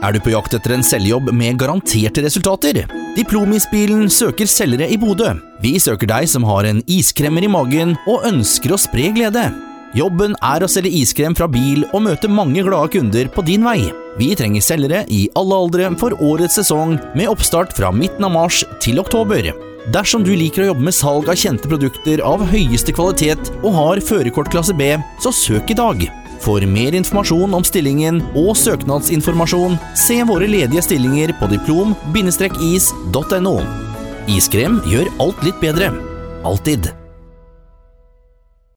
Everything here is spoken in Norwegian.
Er du på jakt etter en selgejobb med garanterte resultater? Diplomisbilen søker selgere i Bodø. Vi søker deg som har en iskremmer i magen og ønsker å spre glede. Jobben er å selge iskrem fra bil og møte mange glade kunder på din vei. Vi trenger selgere i alle aldre for årets sesong, med oppstart fra midten av mars til oktober. Dersom du liker å jobbe med salg av kjente produkter av høyeste kvalitet og har førerkort klasse B, så søk i dag. For mer informasjon om stillingen og søknadsinformasjon, se våre ledige stillinger på diplom-is.no. Iskrem gjør alt litt bedre. Alltid.